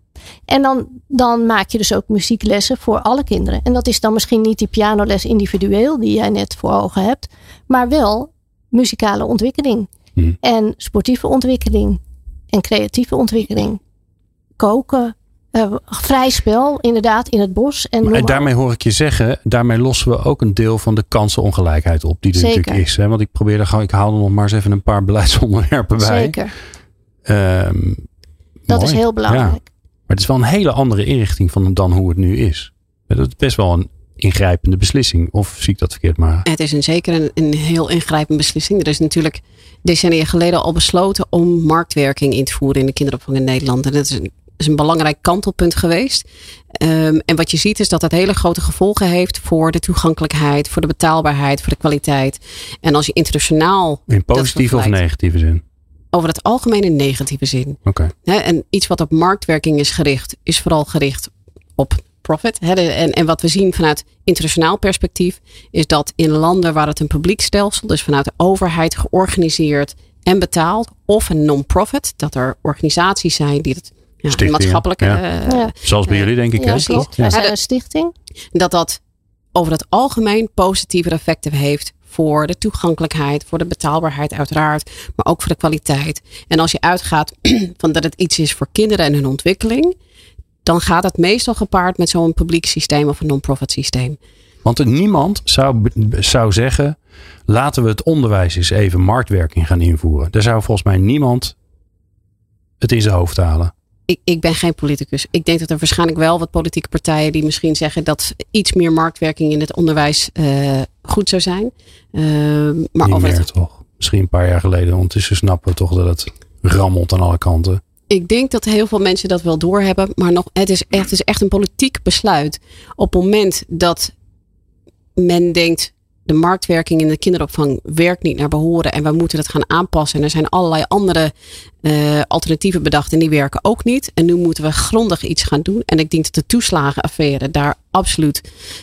En dan, dan maak je dus ook muzieklessen voor alle kinderen. En dat is dan misschien niet die pianoles individueel die jij net voor ogen hebt, maar wel muzikale ontwikkeling Hm. en sportieve ontwikkeling en creatieve ontwikkeling. Koken, eh, vrij spel inderdaad in het bos. En En daarmee hoor ik je zeggen, daarmee lossen we ook een deel van de kansenongelijkheid op die er Zeker. natuurlijk is. Hè? Want ik probeer er gewoon, ik haal er nog maar eens even een paar beleidsonderwerpen bij. Zeker, Ehm, dat mooi. is heel belangrijk. Ja. Maar het is wel een hele andere inrichting van dan hoe het nu is. Dat is best wel een ingrijpende beslissing. Of zie ik dat verkeerd maar? Het is een, zeker een, een heel ingrijpende beslissing. Er is natuurlijk decennia geleden al besloten om marktwerking in te voeren in de kinderopvang in Nederland. En dat is een, is een belangrijk kantelpunt geweest. Ehm, en wat je ziet is dat dat hele grote gevolgen heeft voor de toegankelijkheid, voor de betaalbaarheid, voor de kwaliteit. En als je internationaal In positieve of negatieve zin? Over het algemeen in negatieve zin. Oké. Hè, en iets wat op marktwerking is gericht, is vooral gericht op profit. En, en wat we zien vanuit internationaal perspectief, is dat in landen waar het een publiek stelsel, dus vanuit de overheid georganiseerd en betaald, of een non-profit, dat er organisaties zijn die het ja, maatschappelijke. ja. eh, Ja. Zoals bij Ja. jullie denk ik, Ja, een stichting. dat dat over het algemeen positieve effecten heeft voor de toegankelijkheid, voor de betaalbaarheid uiteraard, maar ook voor de kwaliteit. En als je uitgaat van dat het iets is voor kinderen en hun ontwikkeling, dan gaat het meestal gepaard met zo'n publiek systeem of een non-profit systeem. Want niemand zou, zou zeggen, laten we het onderwijs eens even marktwerking gaan invoeren. Daar zou volgens mij niemand het in zijn hoofd halen. Ik, ik ben geen politicus. Ik denk dat er waarschijnlijk wel wat politieke partijen die misschien zeggen dat iets meer marktwerking in het onderwijs eh, goed zou zijn. Eh, maar Niet over meer het, toch? Misschien een paar jaar geleden. Ondertussen snappen we toch dat het rammelt aan alle kanten. ik denk dat heel veel mensen dat wel doorhebben. Maar nog, het, is echt, het is echt een politiek besluit. Op het moment dat men denkt. De marktwerking in de kinderopvang werkt niet naar behoren en we moeten het gaan aanpassen. En er zijn allerlei andere uh, alternatieven bedacht en die werken ook niet. En nu moeten we grondig iets gaan doen. En ik denk dat de toeslagenaffaire daar absoluut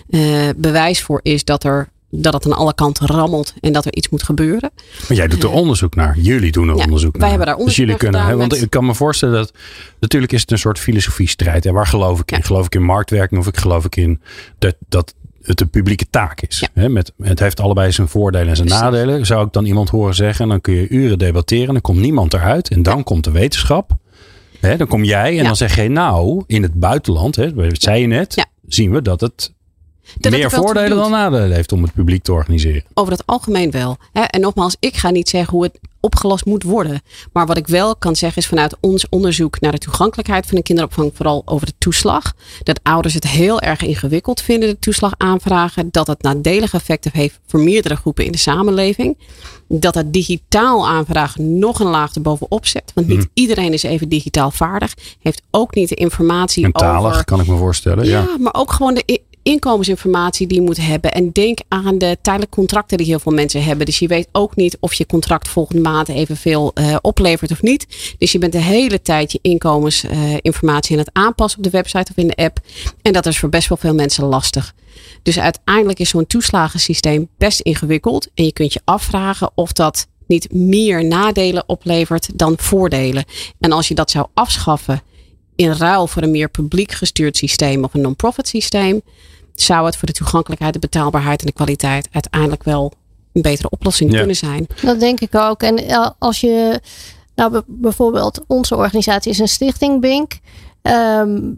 uh, bewijs voor is dat er dat het aan alle kanten rammelt en dat er iets moet gebeuren. Maar jij doet er onderzoek naar. Jullie doen er onderzoek naar. Wij hebben daar onderzoek dus jullie naar kunnen, hè, Want ik kan me voorstellen dat natuurlijk is het een soort filosofiestrijd. En waar geloof ik in? Ja. Geloof ik in marktwerking of ik geloof ik in dat, dat het een publieke taak is. Ja. met, het heeft allebei zijn voordelen en zijn Precies. nadelen. Zou ik dan iemand horen zeggen, en dan kun je uren debatteren, dan komt niemand eruit en dan komt de wetenschap. dan kom jij en dan zeg je, nou, in het buitenland, hè, dat zei je net, zien we dat het dat meer voordelen dan nadelen heeft om het publiek te organiseren. Over het algemeen wel. En nogmaals, ik ga niet zeggen hoe het opgelost moet worden. Maar wat ik wel kan zeggen is vanuit ons onderzoek naar de toegankelijkheid van de kinderopvang, vooral over de toeslag, dat ouders het heel erg ingewikkeld vinden, de toeslag aanvragen, dat het nadelige effecten heeft voor meerdere groepen in de samenleving, dat het digitaal aanvragen nog een laag erbovenop zet, want niet hmm. iedereen is even digitaal vaardig, heeft ook niet de informatie en talig, over... kan ik me voorstellen. Ja, ja, maar ook gewoon de inkomensinformatie die je moet hebben. En denk aan de tijdelijke contracten die heel veel mensen hebben. Dus je weet ook niet of je contract volgende maand evenveel uh, oplevert of niet. Dus je bent de hele tijd je inkomensinformatie uh, aan het aanpassen op de website of in de app. En dat is voor best wel veel mensen lastig. Dus uiteindelijk is zo'n toeslagensysteem best ingewikkeld. En je kunt je afvragen of dat niet meer nadelen oplevert dan voordelen. En als je dat zou afschaffen in ruil voor een meer publiek gestuurd systeem of een non-profit systeem, zou het voor de toegankelijkheid, de betaalbaarheid en de kwaliteit uiteindelijk wel een betere oplossing ja. kunnen zijn. Dat denk ik ook. En eh, als je, nou bijvoorbeeld, onze organisatie is een stichting, Bink. Um,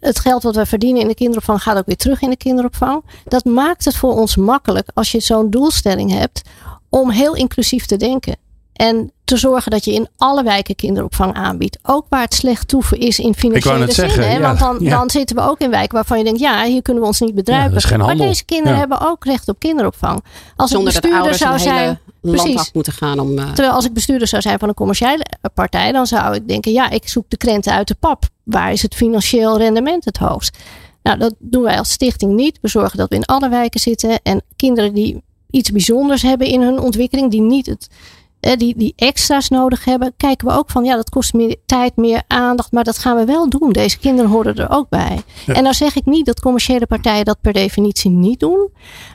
het geld wat wij verdienen in de kinderopvang gaat ook weer terug in de kinderopvang. Dat maakt het voor ons makkelijk als je zo'n doelstelling hebt om heel inclusief te denken. En te zorgen dat je in alle wijken kinderopvang aanbiedt. Ook waar het slecht toeven is in financiële zin. Zeggen, ja, Want dan, ja. dan, zitten we ook in wijken waarvan je denkt, ja, hier kunnen we ons niet bedrijven. maar deze kinderen hebben ook recht op kinderopvang. Als Zonder ik bestuurder zou zijn. Precies. moeten gaan om. Uh... Terwijl als ik bestuurder zou zijn van een commerciële partij, dan zou ik denken, ja, ik zoek de krenten uit de pap. Waar is het financieel rendement het hoogst? Nou, dat doen wij als stichting niet. We zorgen dat we in alle wijken zitten en kinderen die iets bijzonders hebben in hun ontwikkeling, die niet het die, die extra's nodig hebben, kijken we ook van ja, dat kost meer tijd, meer aandacht, maar dat gaan we wel doen. Deze kinderen horen er ook bij. En dan nou zeg ik niet dat commerciële partijen dat per definitie niet doen,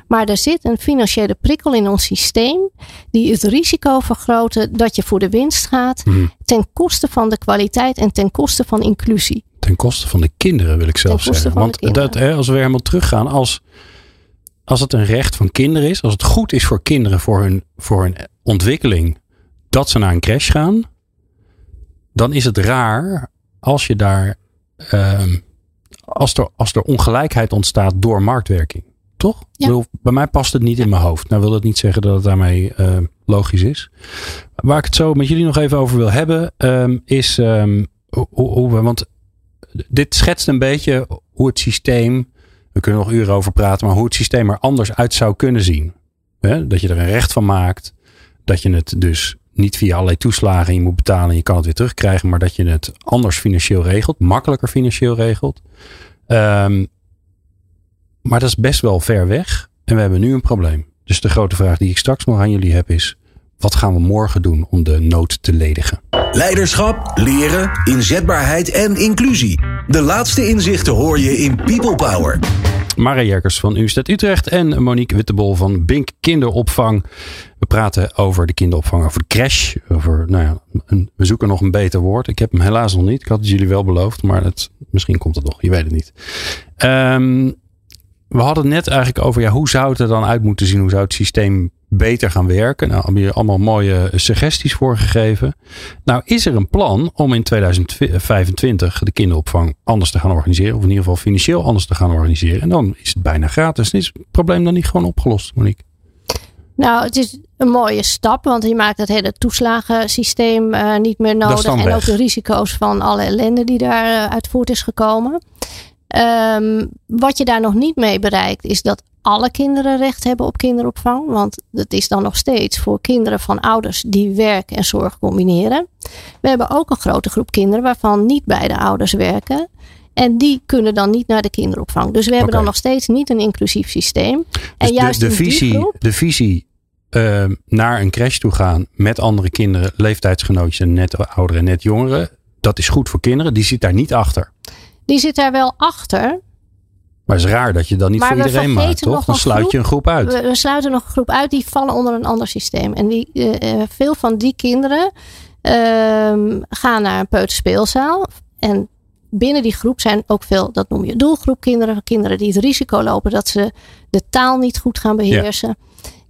maar er zit een financiële prikkel in ons systeem die het risico vergroten dat je voor de winst gaat mhm. ten koste van de kwaliteit en ten koste van inclusie. Ten koste van de kinderen wil ik zelf zeggen. Want dat, hè, als we helemaal teruggaan, als als het een recht van kinderen is, als het goed is voor kinderen voor hun, voor hun ontwikkeling dat ze naar een crash gaan, dan is het raar als je daar, uh, als, er, als er ongelijkheid ontstaat door marktwerking. Toch? Ja. Bedoel, bij mij past het niet in mijn hoofd. Nou wil dat niet zeggen dat het daarmee uh, logisch is. Waar ik het zo met jullie nog even over wil hebben, um, is um, hoe, hoe we, want dit schetst een beetje hoe het systeem we kunnen nog uren over praten, maar hoe het systeem er anders uit zou kunnen zien. dat je er een recht van maakt. Dat je het dus niet via allerlei toeslagen moet betalen en je kan het weer terugkrijgen, maar dat je het anders financieel regelt, makkelijker financieel regelt. Um, maar dat is best wel ver weg en we hebben nu een probleem. Dus de grote vraag die ik straks nog aan jullie heb is: wat gaan we morgen doen om de nood te ledigen? Leiderschap, leren, inzetbaarheid en inclusie. De laatste inzichten hoor je in People Power. Mara Jerkers van Universiteit Utrecht en Monique Wittebol van Bink Kinderopvang. We praten over de kinderopvang, over de crash. Over, nou ja, een, we zoeken nog een beter woord. Ik heb hem helaas nog niet. Ik had het jullie wel beloofd, maar het, misschien komt het nog. Je weet het niet. Um, we hadden het net eigenlijk over ja, hoe zou het er dan uit moeten zien? Hoe zou het systeem beter gaan werken? Nou, hebben je allemaal mooie suggesties voor gegeven. Nou, is er een plan om in 2025 de kinderopvang anders te gaan organiseren? Of in ieder geval financieel anders te gaan organiseren? En dan is het bijna gratis. Is het probleem dan niet gewoon opgelost, Monique? Nou, het is een mooie stap, want je maakt het hele toeslagensysteem uh, niet meer nodig. En weg. ook de risico's van alle ellende die daaruit uh, uit voort is gekomen. Um, wat je daar nog niet mee bereikt, is dat alle kinderen recht hebben op kinderopvang. Want dat is dan nog steeds voor kinderen van ouders die werk en zorg combineren. We hebben ook een grote groep kinderen waarvan niet beide ouders werken. En die kunnen dan niet naar de kinderopvang. Dus we hebben dan nog steeds niet een inclusief systeem. Dus en juist de, de visie, groep, de visie eh, naar een crash toe gaan met andere kinderen, leeftijdsgenootjes en net ouderen en net jongeren. Dat is goed voor kinderen. Die zit daar niet achter. die zit daar wel achter. Maar het is raar dat je dat niet Maar voor iedereen maakt, toch? Dan sluit je een groep uit. We, we sluiten nog een groep uit die vallen onder een ander systeem. En die, eh, eh, veel van die kinderen ehm, gaan naar een peuterspeelzaal. En binnen die groep zijn ook veel, dat noem je doelgroepkinderen. Kinderen die het risico lopen dat ze de taal niet goed gaan beheersen.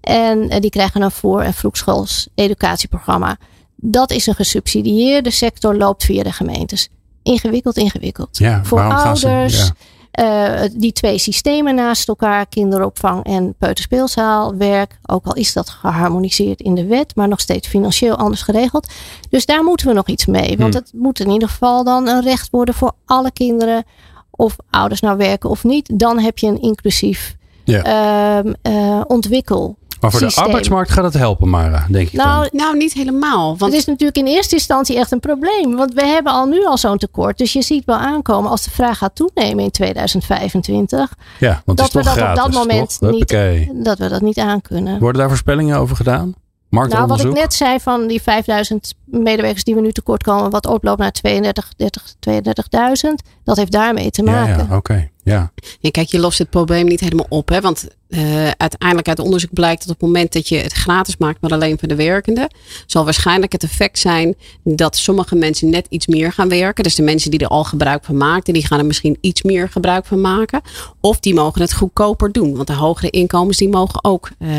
En eh, die krijgen een voor- en vroegschools educatieprogramma. Dat is een gesubsidieerde sector, loopt via de gemeentes. Ingewikkeld, ingewikkeld. Ja, voor ze- ouders, ja. Eh, die twee systemen naast elkaar, kinderopvang en peuterspeelzaalwerk, ook al is dat geharmoniseerd in de wet, maar nog steeds financieel anders geregeld. Dus daar moeten we nog iets mee. Want Hmm. het moet in ieder geval dan een recht worden voor alle kinderen, of ouders nou werken of niet. Dan heb je een inclusief Ja. ehm, eh, ontwikkel. Maar voor de arbeidsmarkt gaat het helpen, Mara, denk ik Nou, dan. Nou, niet helemaal. Want het is natuurlijk in eerste instantie echt een probleem. Want we hebben al nu al zo'n tekort. Dus je ziet wel aankomen als de vraag gaat toenemen in 2025. Ja, want dat we toch dat op dat moment toch? niet, dat we dat niet aankunnen. Worden daar voorspellingen over gedaan? Nou, wat ik net zei van die 5000 medewerkers die we nu tekort komen, wat oploopt naar 32, 30, 32.000, dat heeft daarmee te maken. ja, oké. Ja. Ja, kijk, je lost het probleem niet helemaal op. Hè? Want eh, uiteindelijk uit onderzoek blijkt dat op het moment dat je het gratis maakt, maar alleen voor de werkenden, zal waarschijnlijk het effect zijn dat sommige mensen net iets meer gaan werken. Dus de mensen die er al gebruik van maakten, die gaan er misschien iets meer gebruik van maken. Of die mogen het goedkoper doen. Want de hogere inkomens, die mogen ook eh,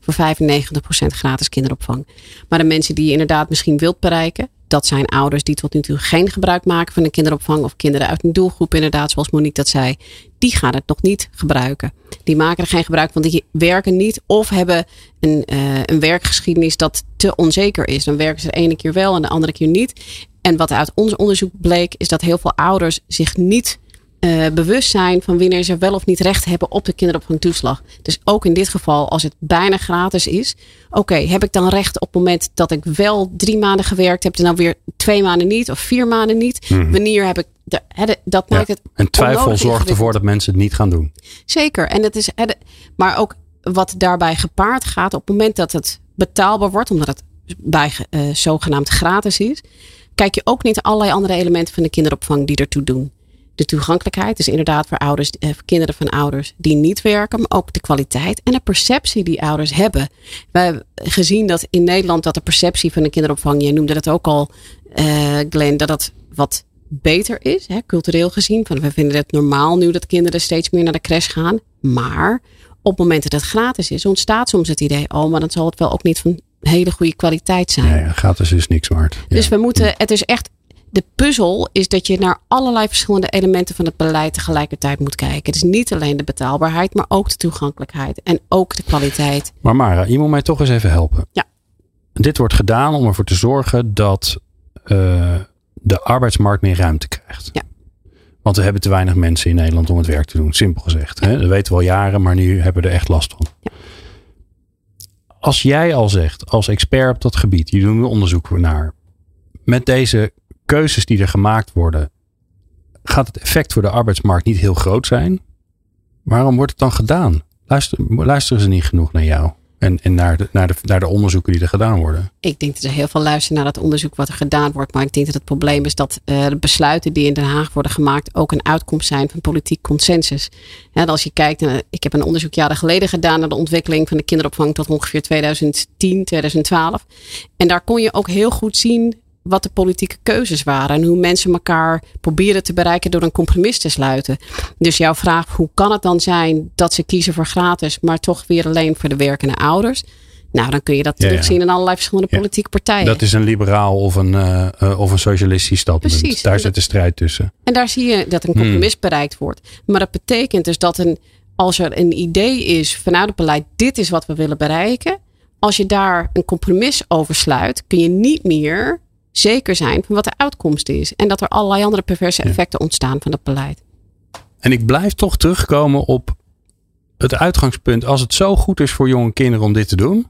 voor 95% gratis kinderopvang. Maar de mensen die je inderdaad misschien wilt bereiken, dat zijn ouders die tot nu toe geen gebruik maken van de kinderopvang. Of kinderen uit een doelgroep, inderdaad, zoals Monique dat zei. Die gaan het nog niet gebruiken. Die maken er geen gebruik van. Die werken niet of hebben een, eh, een werkgeschiedenis dat te onzeker is. Dan werken ze de ene keer wel en de andere keer niet. En wat uit ons onderzoek bleek, is dat heel veel ouders zich niet eh, bewust zijn van wanneer ze wel of niet recht hebben op de kinderopvangtoeslag. Dus ook in dit geval, als het bijna gratis is. Oké, heb ik dan recht op het moment dat ik wel drie maanden gewerkt heb en dan weer twee maanden niet of vier maanden niet? Wanneer heb ik. De, dat Ja. maakt het. En twijfel zorgt ervoor dat mensen het niet gaan doen. Zeker. En het is, de- maar ook wat daarbij gepaard gaat, op het moment dat het betaalbaar wordt, omdat het bij eh, zogenaamd gratis is, kijk je ook niet allerlei andere elementen van de kinderopvang die ertoe doen. De toegankelijkheid is inderdaad voor ouders, eh, voor kinderen van ouders die niet werken, maar ook de kwaliteit en de perceptie die ouders hebben. We hebben gezien dat in Nederland dat de perceptie van de kinderopvang, je noemde dat ook al, eh Glenn, dat dat wat beter is, hè, cultureel gezien. Van, we vinden het normaal nu dat kinderen steeds meer naar de crash gaan. Maar op het moment dat het gratis is, ontstaat soms het idee, oh, maar dan zal het wel ook niet van hele goede kwaliteit zijn. Ja, ja, gratis is niks waard. Ja. Dus we moeten, het is echt, de puzzel is dat je naar allerlei verschillende elementen van het beleid tegelijkertijd moet kijken. Het is niet alleen de betaalbaarheid, maar ook de toegankelijkheid en ook de kwaliteit. Maar Mara, je moet mij toch eens even helpen. Ja. Dit wordt gedaan om ervoor te zorgen dat eh, de arbeidsmarkt meer ruimte krijgt. Ja. Want we hebben te weinig mensen in Nederland om het werk te doen. Simpel gezegd. Hè? Dat weten we al jaren, maar nu hebben we er echt last van. Als jij al zegt, als expert op dat gebied, je doet er onderzoek naar. Met deze keuzes die er gemaakt worden, gaat het effect voor de arbeidsmarkt niet heel groot zijn. Waarom wordt het dan gedaan? Luister, luisteren ze niet genoeg naar jou? En, en naar, de, naar, de, naar de onderzoeken die er gedaan worden? Ik denk dat er heel veel luisteren naar dat onderzoek wat er gedaan wordt. Maar ik denk dat het probleem is dat eh, de besluiten die in Den Haag worden gemaakt ook een uitkomst zijn van politiek consensus. Ja, als je kijkt, naar, ik heb een onderzoek jaren geleden gedaan naar de ontwikkeling van de kinderopvang tot ongeveer 2010, 2012. En daar kon je ook heel goed zien wat de politieke keuzes waren en hoe mensen elkaar proberen te bereiken door een compromis te sluiten. Dus jouw vraag, hoe kan het dan zijn dat ze kiezen voor gratis, maar toch weer alleen voor de werkende ouders? Nou, dan kun je dat Ja, ja. terugzien in allerlei verschillende Ja. politieke partijen. Dat is een liberaal of een, eh, eh, of een socialistisch standpunt. Precies. Daar zit de strijd tussen. En daar zie je dat een Hmm. compromis bereikt wordt. Maar dat betekent dus dat een, als er een idee is vanuit het beleid, dit is wat we willen bereiken. Als je daar een compromis over sluit, kun je niet meer zeker zijn van wat de uitkomst is. En dat er allerlei andere perverse Ja. effecten ontstaan van dat beleid. En ik blijf toch terugkomen op het uitgangspunt. Als het zo goed is voor jonge kinderen om dit te doen,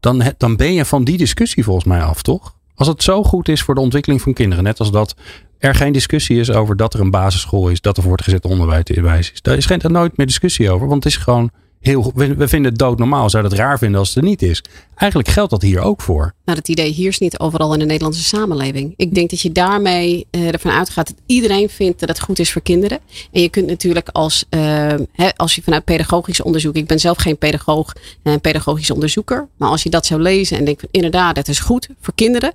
dan, dan ben je van die discussie volgens mij af, toch? Als het zo goed is voor de ontwikkeling van kinderen, net als dat er geen discussie is over dat er een basisschool is, dat er voortgezet onderwijs is. Daar is geen, nooit meer discussie over, want het is gewoon heel, we, we vinden het doodnormaal. Zou het raar vinden als het er niet is. Eigenlijk geldt dat hier ook voor. Nou, het idee hier is niet overal in de Nederlandse samenleving. Ik denk dat je daarmee uh, ervan uitgaat dat iedereen vindt dat het goed is voor kinderen. En je kunt natuurlijk als, uh, hè, als je vanuit pedagogisch onderzoek, ik ben zelf geen pedagoog en pedagogisch onderzoeker, maar als je dat zou lezen en denkt van inderdaad, het is goed voor kinderen.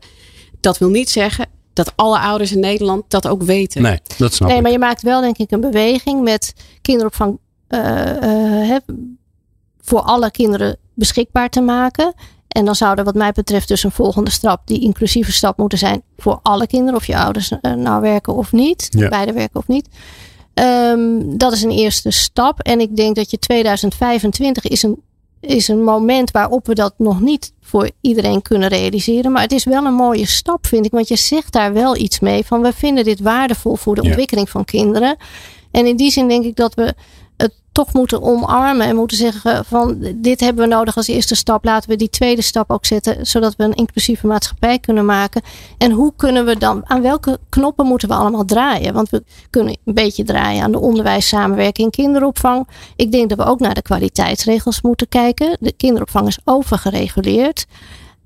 Dat wil niet zeggen dat alle ouders in Nederland dat ook weten. Nee, dat snap nee, ik. maar je maakt wel denk ik een beweging met kinderopvang uh, voor alle kinderen beschikbaar te maken. En dan zou er wat mij betreft dus een volgende stap, die inclusieve stap moeten zijn voor alle kinderen. Of je ouders nou werken of niet. Ja. Beide werken of niet. Um, dat is een eerste stap. En ik denk dat je 2025 is een, is een moment waarop we dat nog niet voor iedereen kunnen realiseren. Maar het is wel een mooie stap, vind ik. Want je zegt daar wel iets mee van we vinden dit waardevol voor de ja. ontwikkeling van kinderen. En in die zin denk ik dat we toch moeten omarmen en moeten zeggen van dit hebben we nodig als eerste stap. Laten we die tweede stap ook zetten, zodat we een inclusieve maatschappij kunnen maken. En hoe kunnen we dan, aan welke knoppen moeten we allemaal draaien? Want we kunnen een beetje draaien aan de onderwijs, samenwerking, kinderopvang. Ik denk dat we ook naar de kwaliteitsregels moeten kijken. De kinderopvang is overgereguleerd.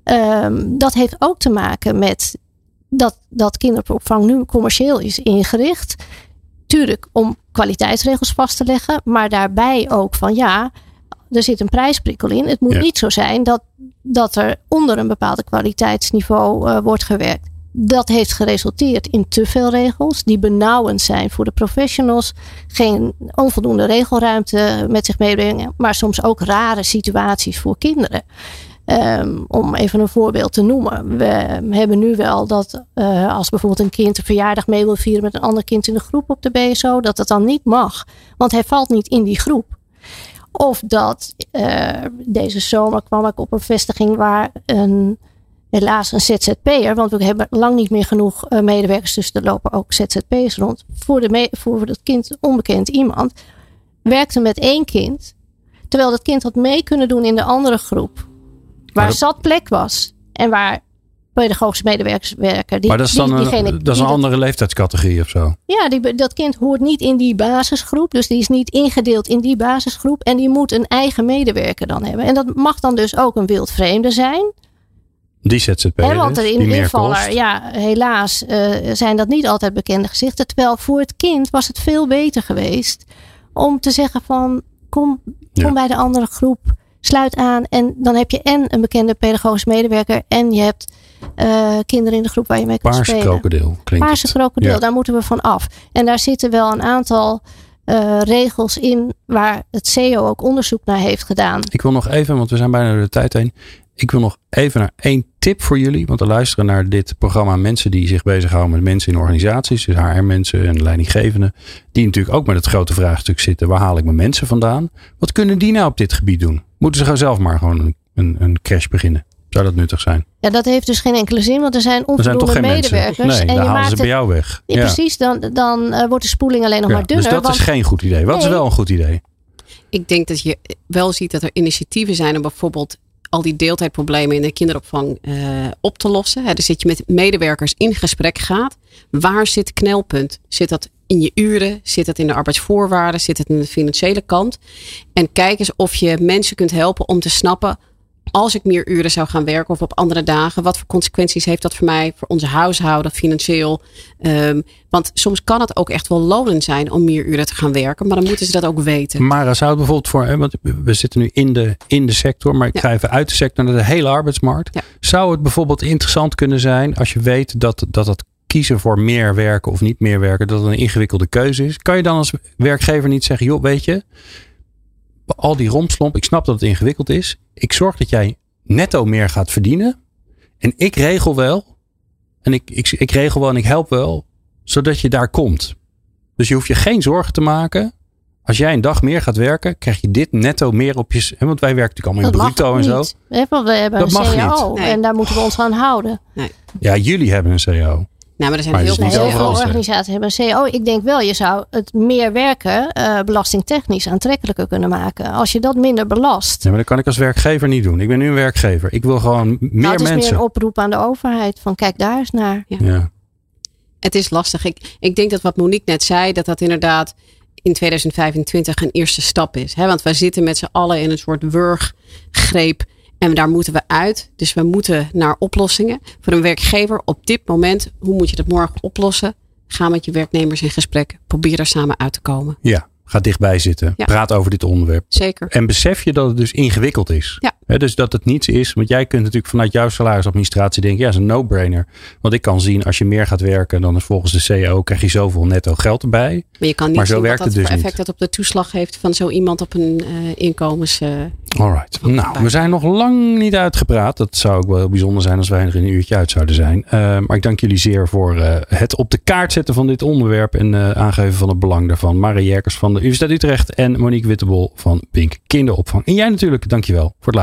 Um, dat heeft ook te maken met dat, dat kinderopvang nu commercieel is ingericht. Tuurlijk om kwaliteitsregels vast te leggen, maar daarbij ook van ja, er zit een prijsprikkel in. Het moet ja. niet zo zijn dat, dat er onder een bepaald kwaliteitsniveau uh, wordt gewerkt. Dat heeft geresulteerd in te veel regels die benauwend zijn voor de professionals. Geen onvoldoende regelruimte met zich meebrengen, maar soms ook rare situaties voor kinderen. Um, om even een voorbeeld te noemen. We hebben nu wel dat uh, als bijvoorbeeld een kind een verjaardag mee wil vieren met een ander kind in de groep op de BSO, dat dat dan niet mag. Want hij valt niet in die groep. Of dat uh, deze zomer kwam ik op een vestiging waar een, helaas een ZZP'er, want we hebben lang niet meer genoeg uh, medewerkers, dus er lopen ook ZZP'ers rond. Voor, de voor dat kind onbekend iemand werkte met één kind, terwijl dat kind had mee kunnen doen in de andere groep. Waar dat... zat plek was. En waar pedagogische medewerkers werken. Die, maar dat is dan die, een, dat is een andere die, leeftijdscategorie of zo? Ja, die, dat kind hoort niet in die basisgroep. Dus die is niet ingedeeld in die basisgroep. En die moet een eigen medewerker dan hebben. En dat mag dan dus ook een wildvreemde zijn. Die ZZP'er En want er in invaller, ja, helaas uh, zijn dat niet altijd bekende gezichten. Terwijl voor het kind was het veel beter geweest om te zeggen van kom, kom ja. bij de andere groep sluit aan en dan heb je en een bekende pedagogisch medewerker en je hebt uh, kinderen in de groep waar je mee kunt Paarse spelen. krokodil klinkt Paarse krokodil, ja. daar moeten we van af. En daar zitten wel een aantal uh, regels in waar het CEO ook onderzoek naar heeft gedaan. Ik wil nog even, want we zijn bijna door de tijd heen. Ik wil nog even naar één tip voor jullie. Want we luisteren naar dit programma mensen die zich bezighouden met mensen in organisaties. Dus HR-mensen en leidinggevenden. Die natuurlijk ook met het grote vraagstuk zitten. Waar haal ik mijn mensen vandaan? Wat kunnen die nou op dit gebied doen? Moeten ze gewoon zelf maar gewoon een, een, een crash beginnen? Zou dat nuttig zijn? Ja, dat heeft dus geen enkele zin, want er zijn onvoldoende er zijn toch geen medewerkers. Mensen. Nee, en dan je halen maakt ze bij jou weg. Ja, precies, dan, dan uh, wordt de spoeling alleen nog ja, maar dunner. Dus dat want, is geen goed idee. Wat Nee. is wel een goed idee? Ik denk dat je wel ziet dat er initiatieven zijn om bijvoorbeeld al die deeltijdproblemen in de kinderopvang uh, op te lossen. He, dus dat je met medewerkers in gesprek gaat. Waar zit knelpunt? Zit dat in je uren? Zit het in de arbeidsvoorwaarden? Zit het in de financiële kant? En kijk eens of je mensen kunt helpen om te snappen. Als ik meer uren zou gaan werken of op andere dagen, wat voor consequenties heeft dat voor mij, voor onze huishouden, financieel? Um, want soms kan het ook echt wel lonend zijn om meer uren te gaan werken, maar dan moeten ze dat ook weten. Maar zou het bijvoorbeeld voor, hè, want we zitten nu in de, in de sector, maar ik ja. ga even uit de sector naar de hele arbeidsmarkt. Ja. Zou het bijvoorbeeld interessant kunnen zijn als je weet dat dat, dat kiezen voor meer werken of niet meer werken, dat het een ingewikkelde keuze is? Kan je dan als werkgever niet zeggen, joh, weet je, al die romslomp, ik snap dat het ingewikkeld is. Ik zorg dat jij netto meer gaat verdienen. En ik regel wel. En ik, ik, ik regel wel en ik help wel. Zodat je daar komt. Dus je hoeft je geen zorgen te maken. Als jij een dag meer gaat werken, krijg je dit netto meer op je. Want wij werken natuurlijk allemaal in bruto en zo. We hebben Dat een mag CAO niet. en Nee. daar moeten we ons aan houden. Ja, jullie hebben een CO. Nou, maar er zijn Maar heel veel organisaties hebben een CAO. Ik denk wel, je zou het meer werken uh, belastingtechnisch aantrekkelijker kunnen maken. Als je dat minder belast. Ja, maar dat kan ik als werkgever niet doen. Ik ben nu een werkgever. Ik wil gewoon meer nou, het is mensen. meer een oproep aan de overheid van kijk daar eens naar. ja. Het is lastig. Ik, ik denk dat wat Monique net zei, dat dat inderdaad in 2025 een eerste stap is. Hè? Want wij zitten met z'n allen in een soort wurggreep. En daar moeten we uit. Dus we moeten naar oplossingen. Voor een werkgever op dit moment, hoe moet je dat morgen oplossen? Ga met je werknemers in gesprek. Probeer er samen uit te komen. Ja, ga dichtbij zitten. Ja. Praat over dit onderwerp. Zeker. En besef je dat het dus ingewikkeld is. Ja. Hè, dus dat het niets is. Want jij kunt natuurlijk vanuit jouw salarisadministratie denken. Ja, is een no-brainer. Want ik kan zien als je meer gaat werken. Dan is volgens de CEO krijg je zoveel netto geld erbij. Maar je kan niet Maar zo zien werkt wat dat het dus voor niet. effect dat op de toeslag heeft van zo iemand op een eh, inkomens. eh, Alright. Nou, we zijn nog lang niet uitgepraat. Dat zou ook wel heel bijzonder zijn als wij er een uurtje uit zouden zijn. Eh, maar ik dank jullie zeer voor het op de kaart zetten van dit onderwerp. En aangeven van het belang daarvan. Marie Jerkers van de Universiteit Utrecht. En Monique Wittebol van Pink Kinderopvang. En jij natuurlijk, dankjewel voor het